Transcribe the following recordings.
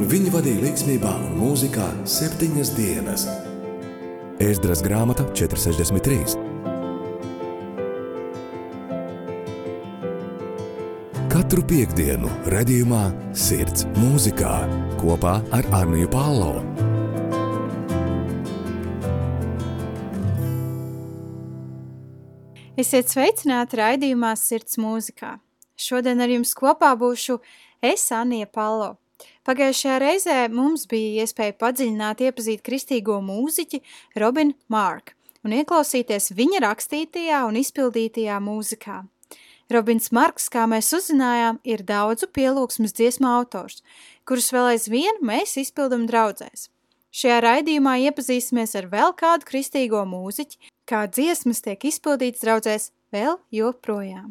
un viņu vadīja līdzsvarā un mūzikā septiņas dienas. Ēzdras grāmata 463. Katru piekdienu redzējumā Sirds mūzikā kopā ar Arniju Pālau. Esiet sveicināti raidījumā Sirds mūzikā. Šodien ar jums kopā būšu es, Anija Palo. Pagājušajā reizē mums bija iespēja padziļināt iepazīt kristīgo mūziķi Robinu Mārku un ieklausīties viņa rakstītajā un izpildītajā mūzikā. Robins Marks, kā mēs uzzinājām, ir daudzu pielūgsmes dziesmu autors, kurus vēl aizvien mēs izpildam draudzēs. Šajā raidījumā iepazīsimies ar vēl kādu kristīgo mūziķi, kā dziesmas tiek izpildītas draudzēs vēl joprojām.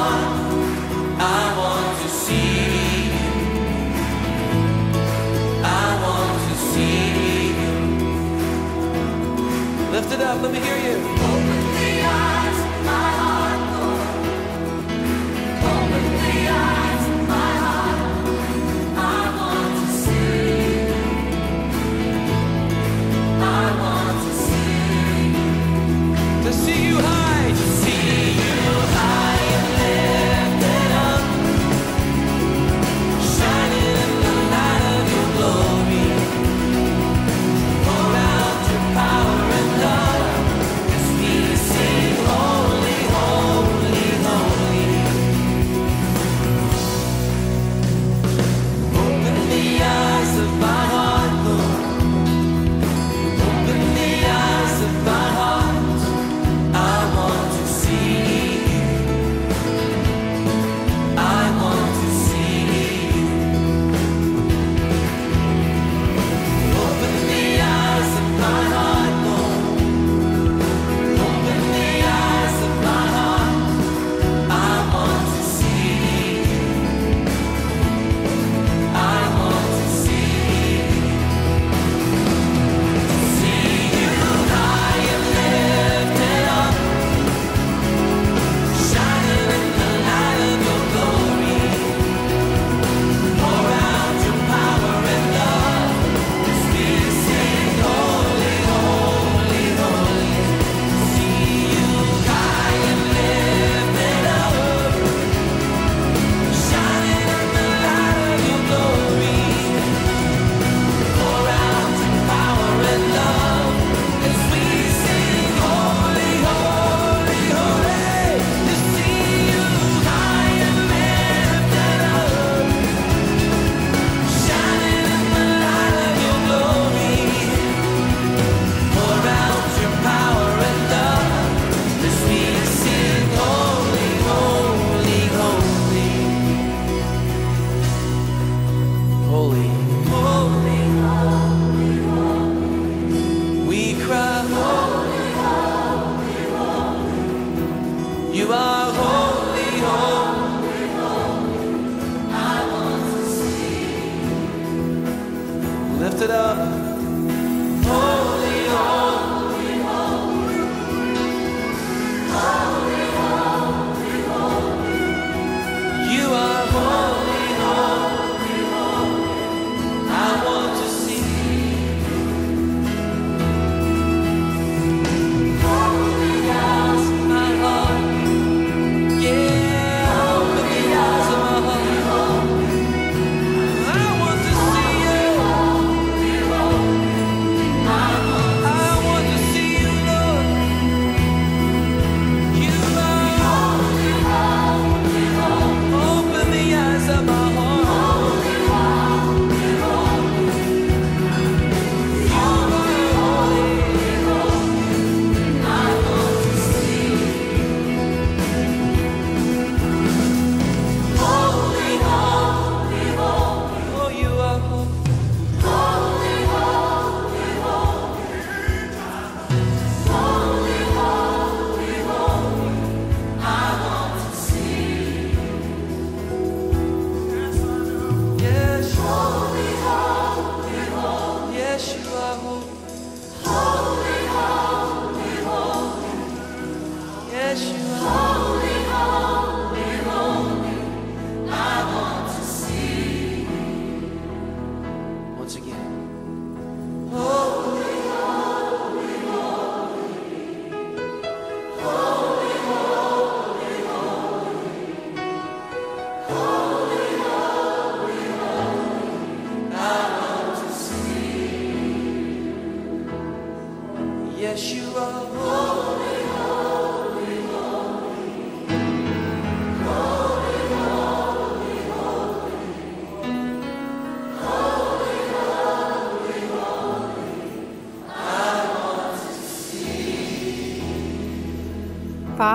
Lift it up, let me hear you.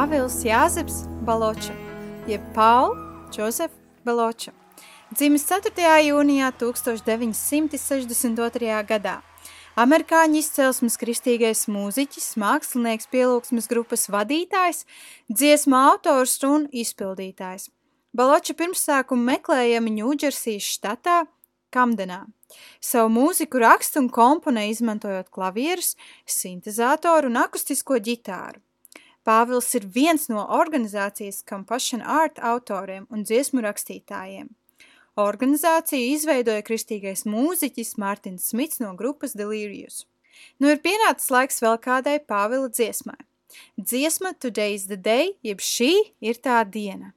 Pāvils Jāzeps Baloča, jeb Paul Josef Baloča. Dzimis 4. jūnijā 1962. gadā. Amerikāņu izcelsmes kristīgais mūziķis, mākslinieks, pielūgsmes grupas vadītājs, dziesmu autors un izpildītājs. Baloča pirmsākumu meklējami Ņūdžersijas štatā, Kamdenā. Savu mūziku raksta un komponē izmantojot klavierus, sintēzatoru un akustisko ģitāru. Pāvils ir viens no organizācijas Compassion Art autoriem un dziesmu rakstītājiem. Organizāciju izveidoja kristīgais mūziķis Mārtiņš Smits no grupas Delirius. Nu ir pienācis laiks vēl kādai Pāvila dziesmai. Dziesma Today is the day, jeb šī ir tā diena.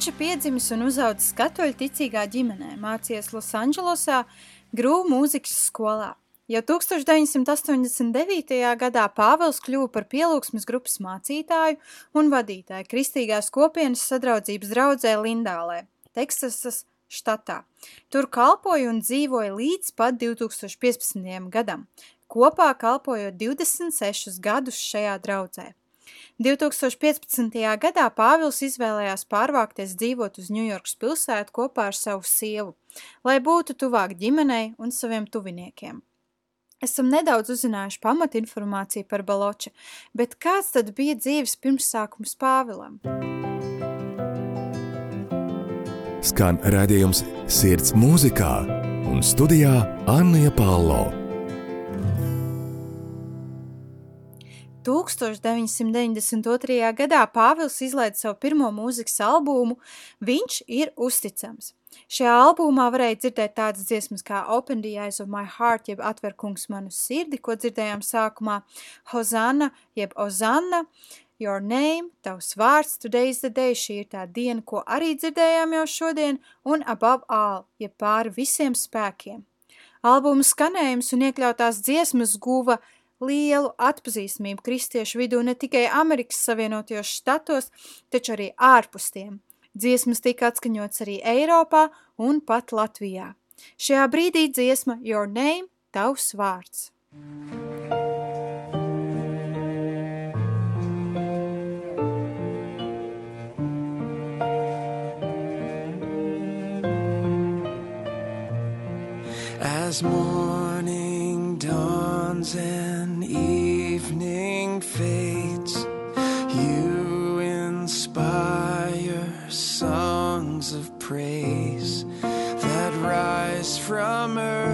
Baloča piedzimis un uzaudzis katoļu ticīgā ģimenē, mācījies Losandželosā Grūvu mūzikas skolā. Jau 1989. gadā Pāvils kļuva par pielūgsmes grupas mācītāju un vadītāju Kristīgās kopienas sadraudzības draudzē Lindālē, Teksasas štatā. Tur kalpoja un dzīvoja līdz pat 2015. gadam, kopā kalpojot 26 gadus šajā draudzē. 2015. gadā Pāvils izvēlējās pārvākties dzīvot uz Ņujorkas pilsētu kopā ar savu sievu, lai būtu tuvāk ģimenei un saviem tuviniekiem. Esam nedaudz uzzinājuši pamatinformāciju par Baloča, bet kāds tad bija dzīves pirmsākums Pāvilam? Skan redzējums Sirds mūzikā un studijā Anna Palo. 1992. gadā Pāvils izlaida savu pirmo mūzikas albumu Viņš ir uzticams. Šajā albumā varēja dzirdēt tādas dziesmas kā Open the Eyes of My Heart, jeb Atver kungs manu sirdi, ko dzirdējām sākumā, Hosanna, jeb Ozanna, Your Name, tavs vārds, Today's the Day, šī ir tā diena, ko arī dzirdējām jau šodien, un Above All, jeb pāri visiem spēkiem. Albuma skanējums un iekļautās dziesmas guva lielu atpazīstamību kristiešu vidū ne tikai Amerikas Savienotajos štatos, taču arī ārpus tiem. Dziesmas tika atskaņots arī Eiropā un pat Latvijā. Šajā brīdī dziesma Your Name, tavs vārds. As morning dawns and praise that rise from earth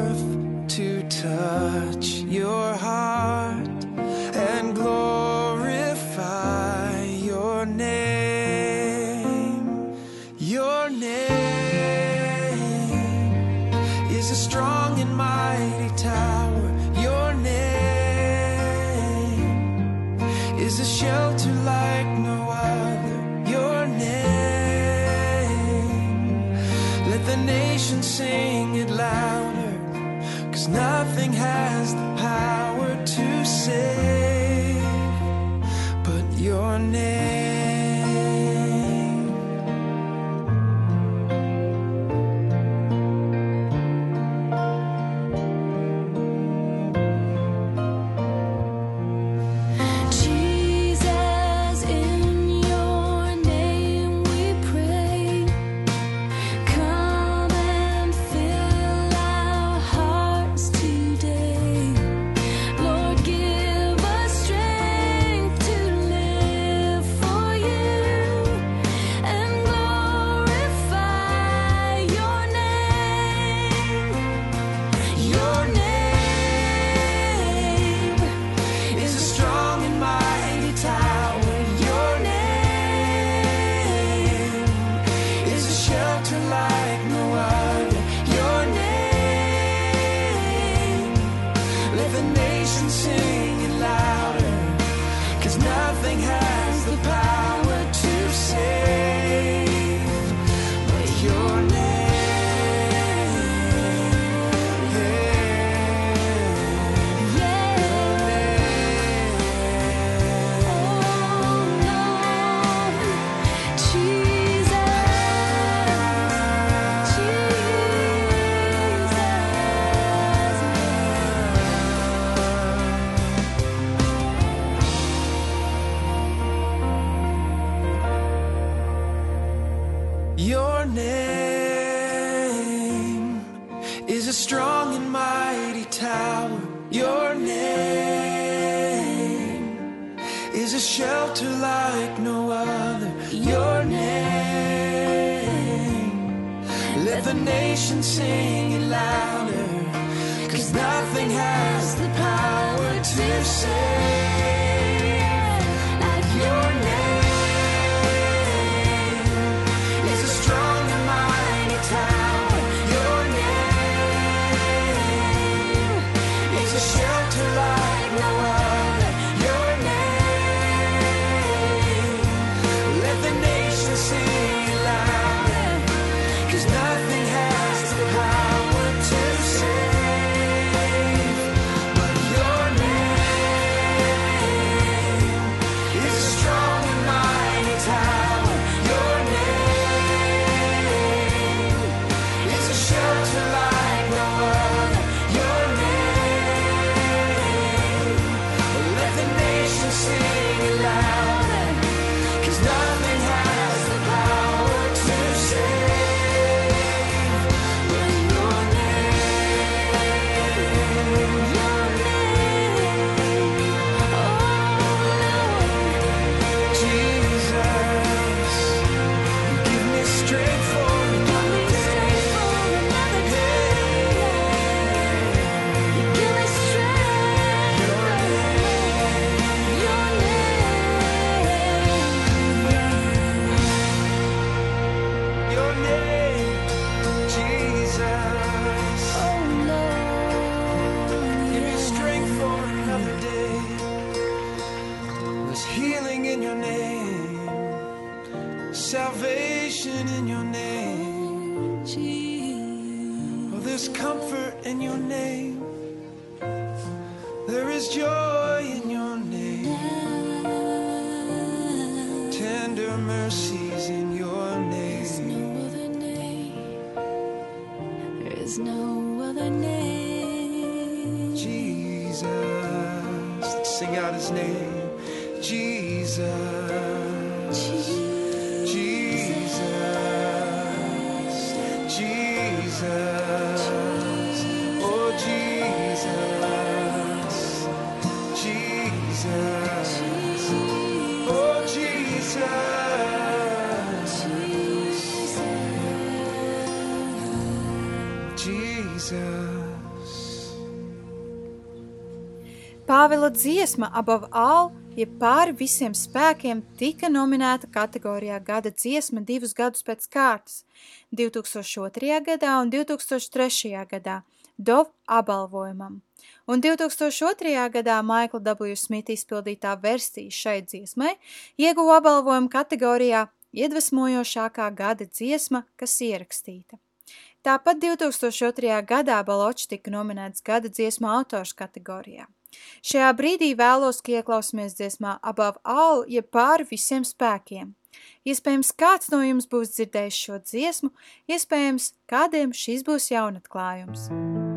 other name. Jesus, sing out his name. Jesus. Jesus. Jesus. Pāvila dziesma above all, jeb ja pāri visiem spēkiem, tika nominēta kategorijā gada dziesma divus gadus pēc kārtas - 2002. gadā un 2003. gadā Dov apbalvojumam. Un 2002. gadā Maikla W. Smita izpildītā versija šai dziesmai ieguva apbalvojumu kategorijā iedvesmojošākā gada dziesma, kas ierakstīta. Tāpat 2002. gadā Baločs tika nominēts gada dziesmu autors kategorijā. Šajā brīdī vēlos, ka ieklausāmies dziesmā Above All, jeb pāri visiem spēkiem. Iespējams, kāds no jums būs dzirdējis šo dziesmu, iespējams, kādiem šis būs jaunatklājums. Mm.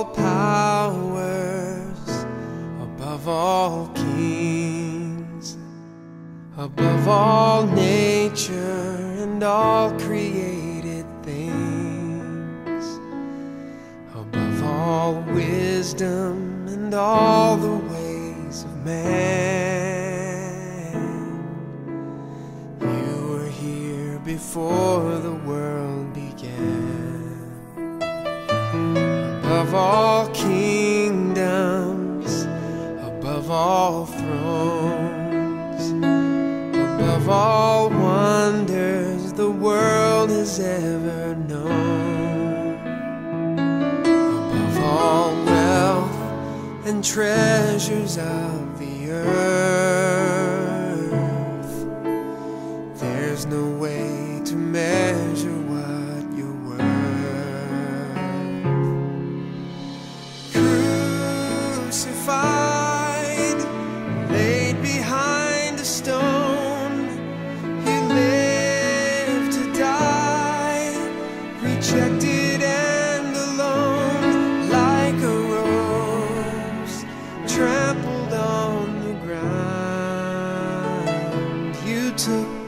all power. took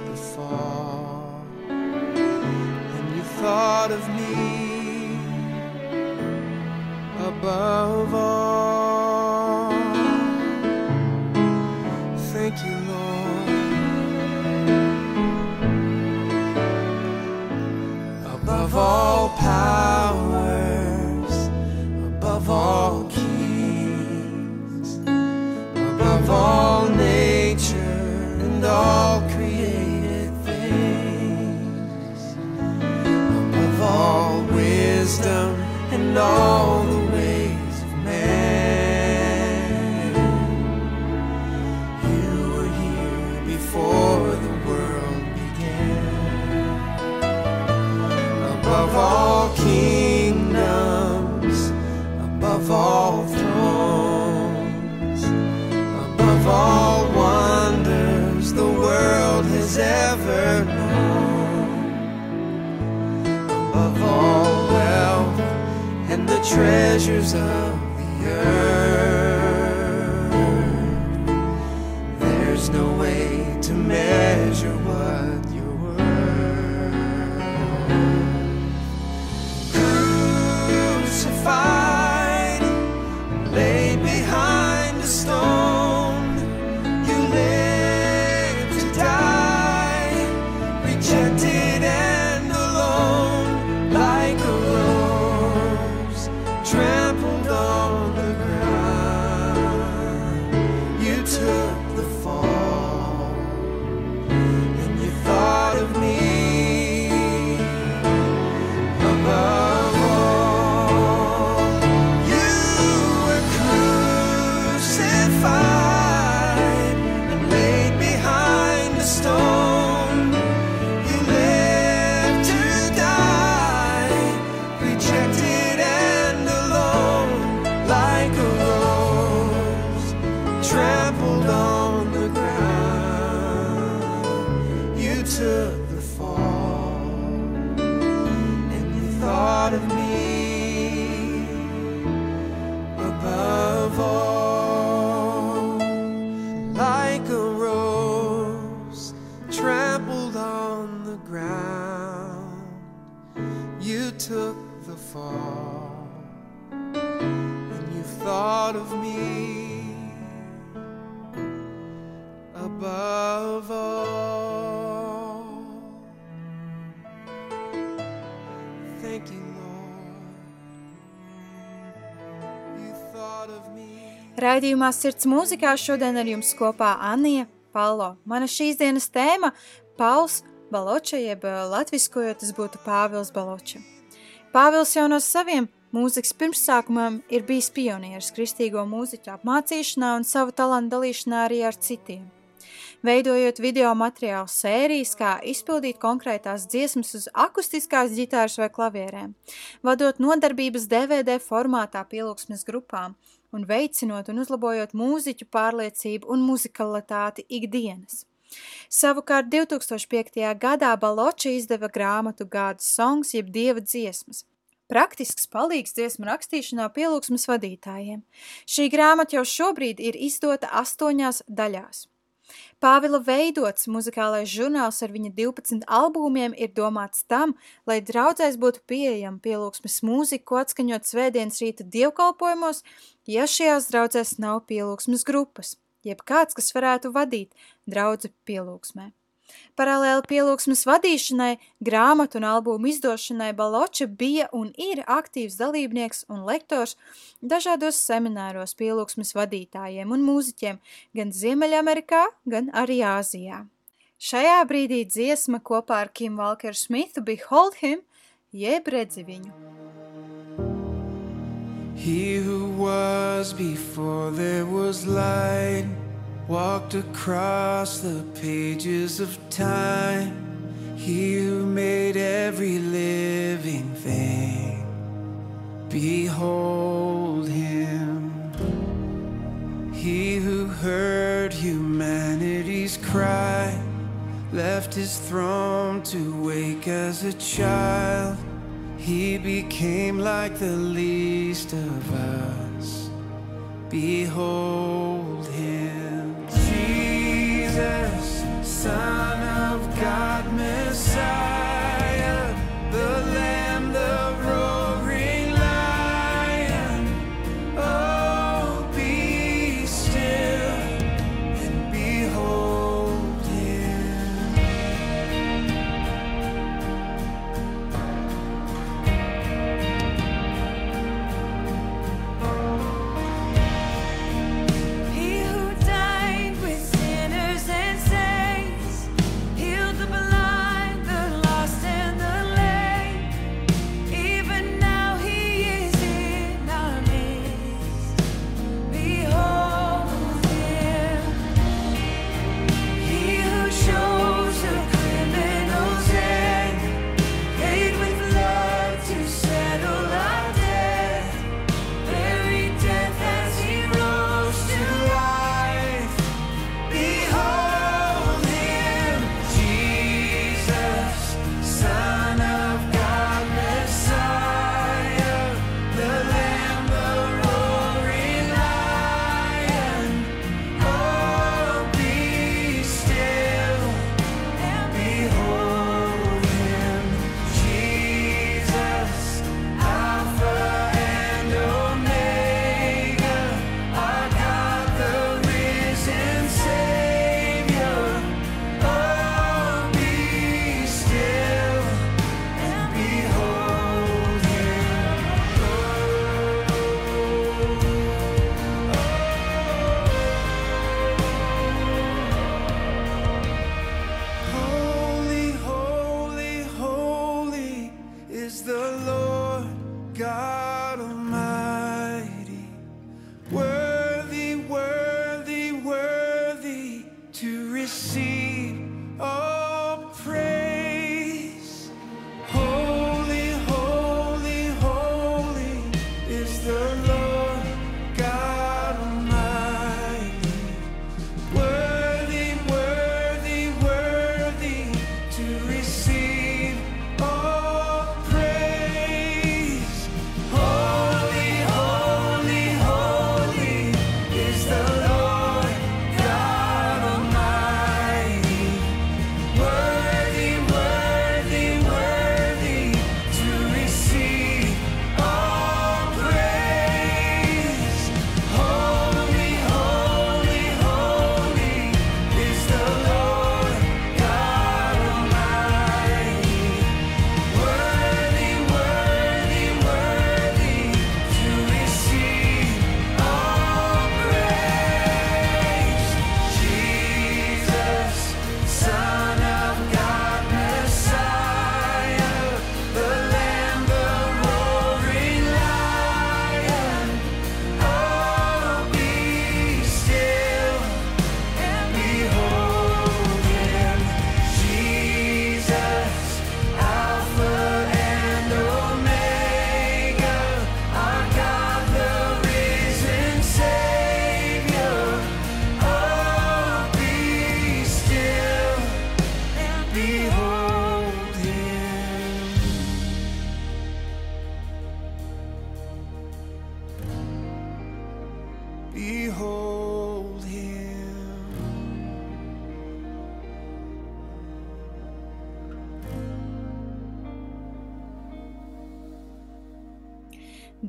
Raidījumā Sirds mūzikā šodien ar jums kopā Anija Palo. Mana šīs dienas tēma – Pauls Baloča, jeb eh, latviskojot tas būtu Pāvils Baloča. Pāvils jau no saviem mūzikas pirmsākumiem ir bijis pionieris kristīgo mūziķu apmācīšanā un savu talantu dalīšanā arī ar citiem. Veidojot video materiālu sērijas, kā izpildīt konkrētās dziesmas uz akustiskās ģitāras vai klavierēm, vadot nodarbības DVD formātā pielūgsmes grupām un veicinot un uzlabojot mūziķu pārliecību un muzikalitāti ikdienas. Savukārt 2005. gadā Baloči izdeva grāmatu Gādas songs jeb dieva dziesmas. Praktisks palīgs dziesmu rakstīšanā pielūgsmes vadītājiem. Šī grāmata jau šobrīd ir izdota astoņās daļās. Pāvila veidots muzikālais žurnāls ar viņa 12 albumiem ir domāts tam, lai draudzēs būtu pieejama pielūgsmes mūzika, ko atskaņot svētdienas rīta dievkalpojumos, ja šajās draudzēs nav pielūgsmes grupas, jeb kāds, kas varētu vadīt draudzi pielūgsmē. Paralēli pielūgsmes vadīšanai, grāmatu un albumu izdošanai Baloča bija un ir aktīvs dalībnieks un lektors dažādos semināros pielūgsmes vadītājiem un mūziķiem gan Ziemeļamerikā, gan arī Āzijā. Šajā brīdī dziesma kopā ar Kim Walker Smithu Behold Him, jeb redzi viņu. He who was before there was light walked across the pages of time. He who made every living thing. Behold him. He who heard humanity's cry left his throne to wake as a child. He became like the least of us. Behold Son of God,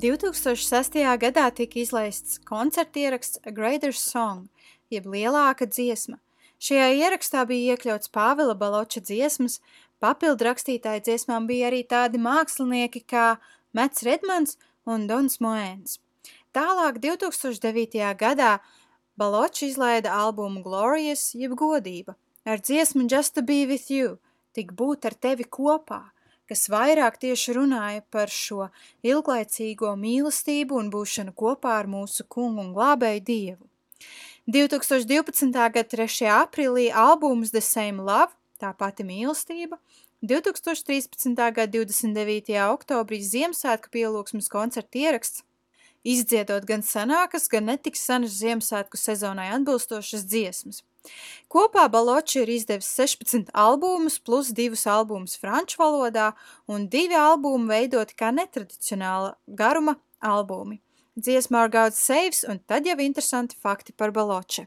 2006. gadā tika izlaists koncertieraksts A Greater Song, jeb lielāka dziesma. Šajā ierakstā bija iekļauts Pāvila Baloča dziesmas, papildu rakstītāji dziesmām bija arī tādi mākslinieki kā Mats Redmans un Dons Moēns. Tālāk 2009. gadā Baločs izlaida albumu Glorious, jeb godība, ar dziesmu Just to be with you, tik būt ar tevi kopā, kas vairāk tieši runāja par šo ilglaicīgo mīlestību un būšanu kopā ar mūsu kungu un glābēju dievu. 2012. gada 3. aprīlī albums The Same Love, tā pati mīlestība, 2013. gada 29. oktobrī Ziemassvētku pielūgsmes koncerta ieraksts, izdziedot gan senākas, gan netik senas Ziemassvētku sezonai atbilstošas dziesmas. Kopā Baloči ir izdevis 16 albumus plus divus albumus franču valodā un divi albumi veidoti kā netradicionāla garuma albumi. Dziesma Our God Saves un tad jau interesanti fakti par Baloči.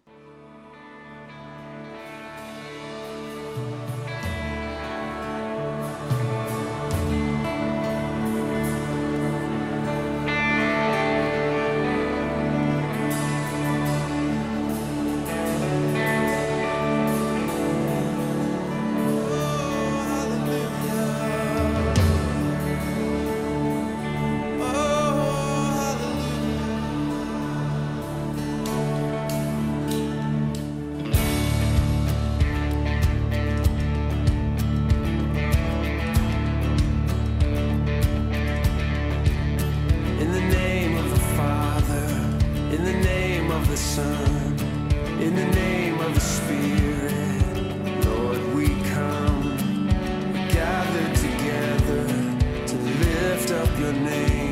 Your name,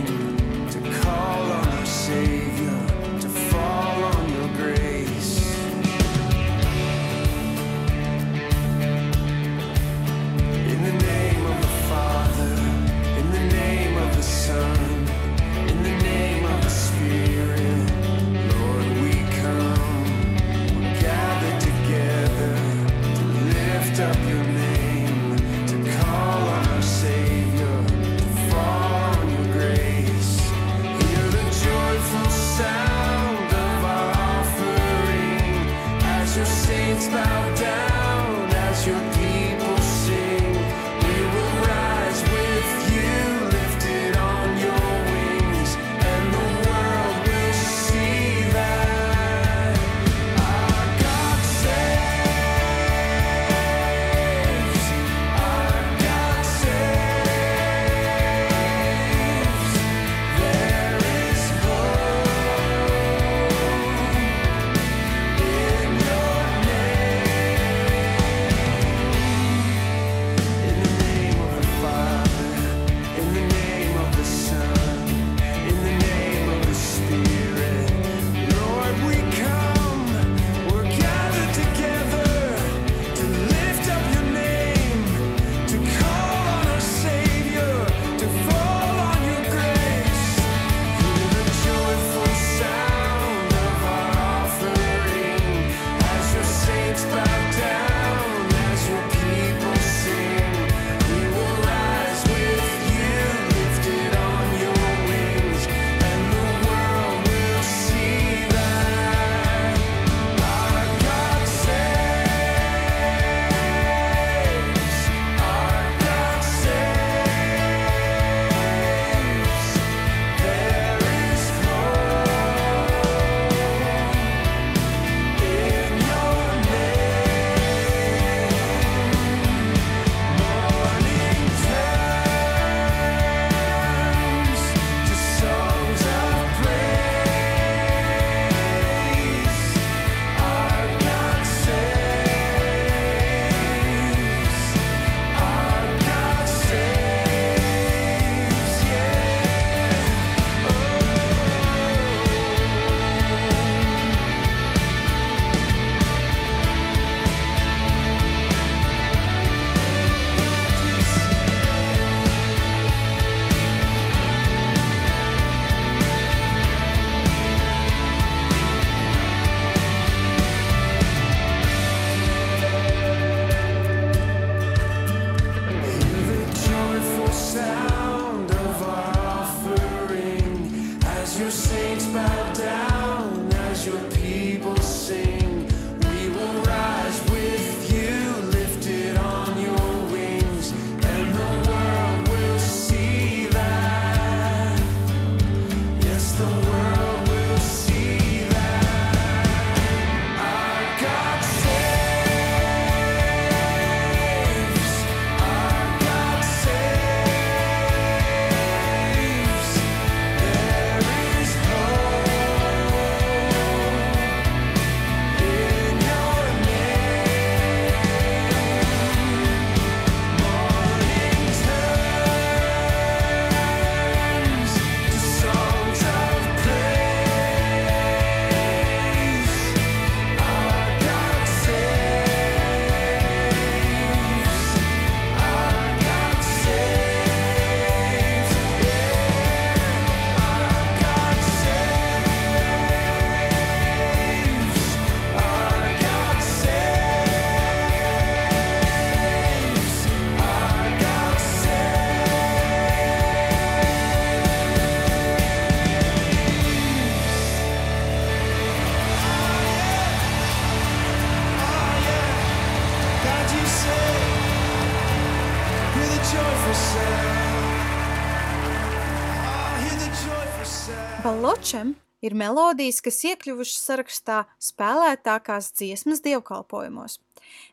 Paločem ir melodijas, kas iekļuvušas sarakstā spēlētākās dziesmas dievkalpojumos.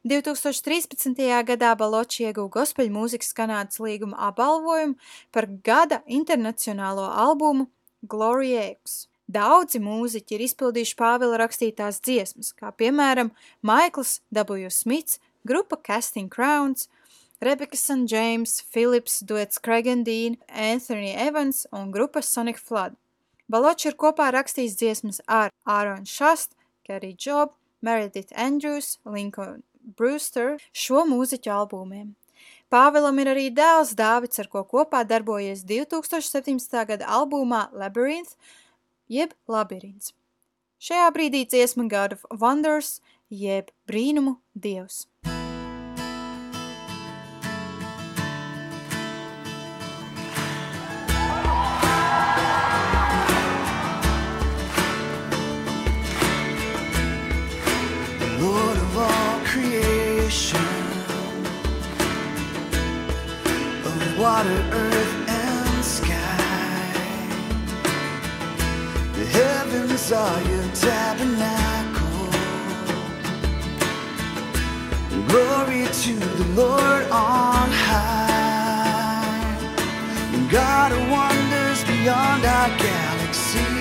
2013. gadā Baloči ieguva gospeļu mūzikas Kanādas līguma apbalvojumu par gada internacionālo albumu Glory X. Daudzi mūziķi ir izpildījuši Pāvila rakstītās dziesmas, kā piemēram Maikls W. Smits, grupa Casting Crowns, Rebecca St. James, Philips, duets Craig and Dean, Anthony Evans un grupa Sonic Flood. Baloči ir kopā rakstījis dziesmas ar Aaron Shast, Kerry Job, Meredith Andrews, Lincoln Brewster šo mūziķu albumiem. Pāvilam ir arī dēls Dāvids, ar ko kopā darbojies 2017. gada albumā Labyrinth, jeb Labirints. Šajā brīdī dziesma God of Wonders, jeb brīnumu dievs. Water, earth, and sky. The heavens are your tabernacle. Glory to the Lord on high. God wonders beyond our galaxy.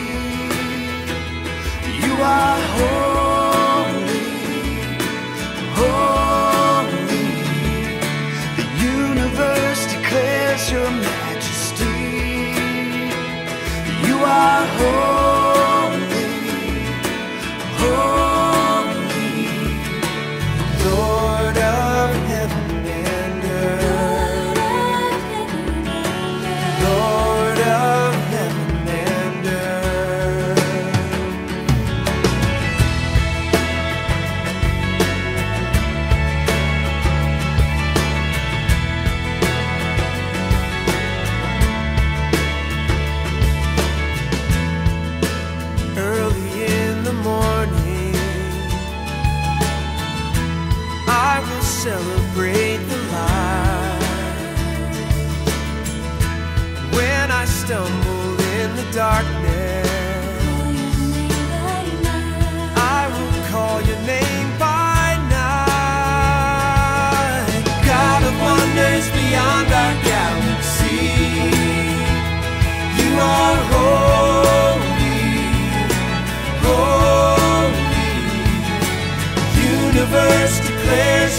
You are holy, You are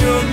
your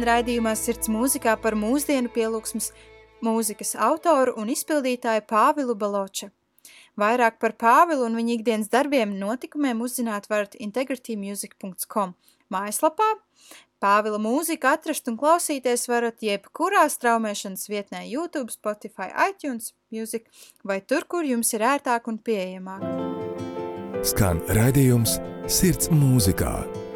Šodien raidījumā Sirds mūzikā par mūsdienu pielūgsmas mūzikas autoru un izpildītāju Pāvilu Baloča. Vairāk par Pāvilu un viņa ikdienas darbiem notikumiem uzzināt varat integritymusic.com mājaslapā. Pāvila mūziku atrast un klausīties varat jebkurā straumēšanas vietnē YouTube, Spotify, iTunes, Music vai tur, kur jums ir ērtāk un pieejamāk. Skan raidījums Sirds mūzikā.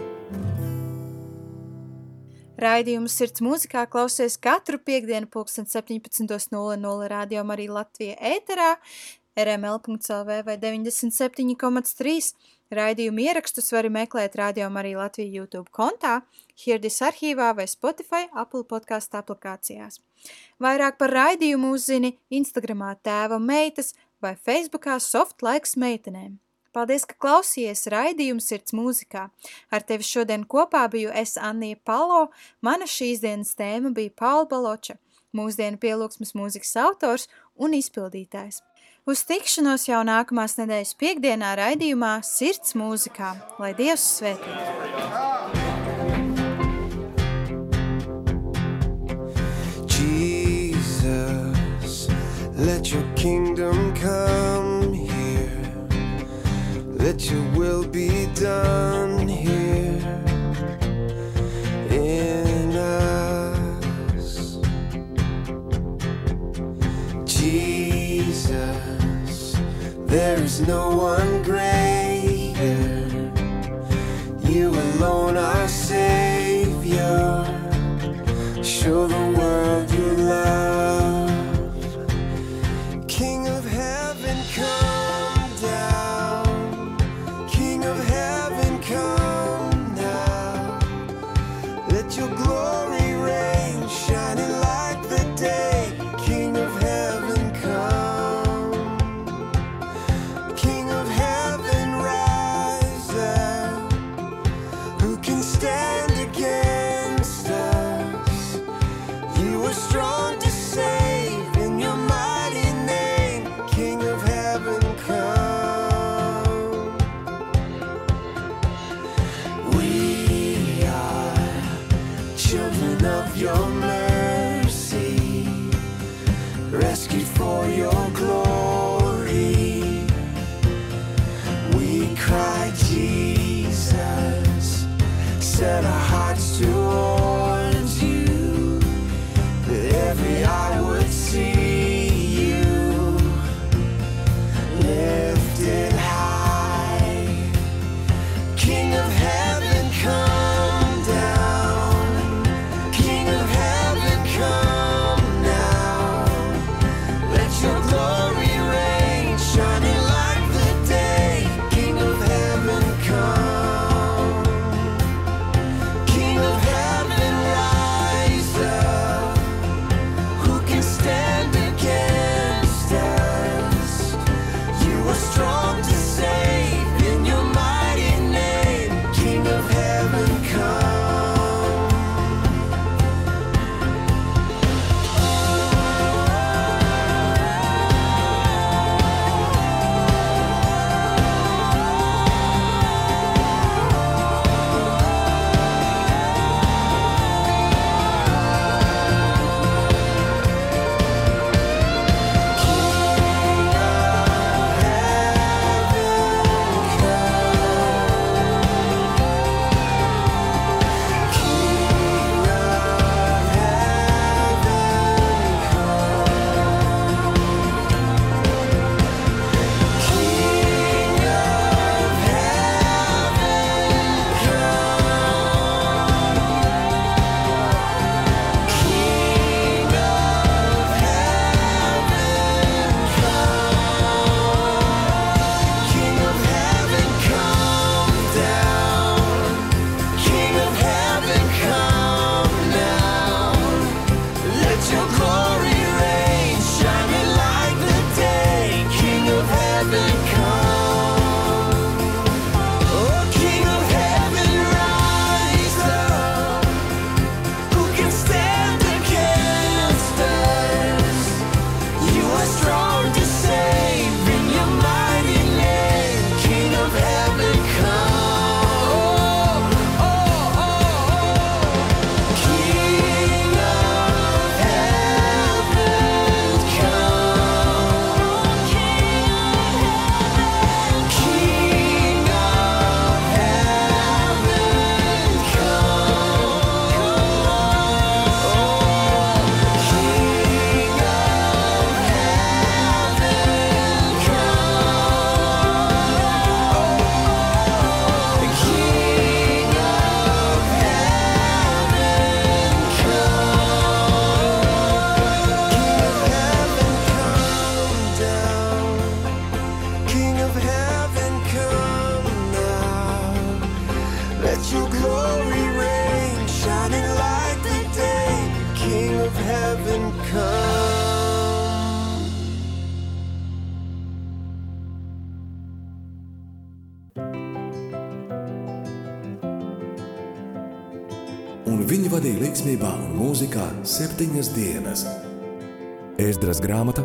Raidījumu Sirds mūzikā klausies katru piekdienu pulksten 17.00 radio arī Latvija ēterā, rml.lv vai 97,3. Raidījumu ierakstus var meklēt radio arī Latvija YouTube kontā, Hirdis arhīvā vai Spotify Apple podkāstu aplikācijās. Vairāk par raidījumu uzzini Instagramā tēva meitas vai Facebookā soft laiks meitenēm. Paldies, ka klausījies raidījumu Sirds mūzikā. Ar tevi šodien kopā biju es Annija Palo, mana šīs dienas tēma bija Paula Baloča, mūsdienu pielūgsmas mūzikas autors un izpildītājs. Uz tikšanos jau nākamās nedēļas piekdienā raidījumā Sirds mūzikā. Lai Dievs svētī! Jesus, let your kingdom come. Let your will be done here in us. Jesus, there is no one greater. You alone are Savior. Show the world your love.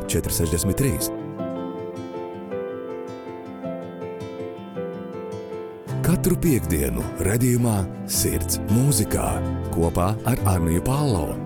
463. Katru piekdienu, redzējumā, sirds mūzikā kopā ar Arniju Pālau.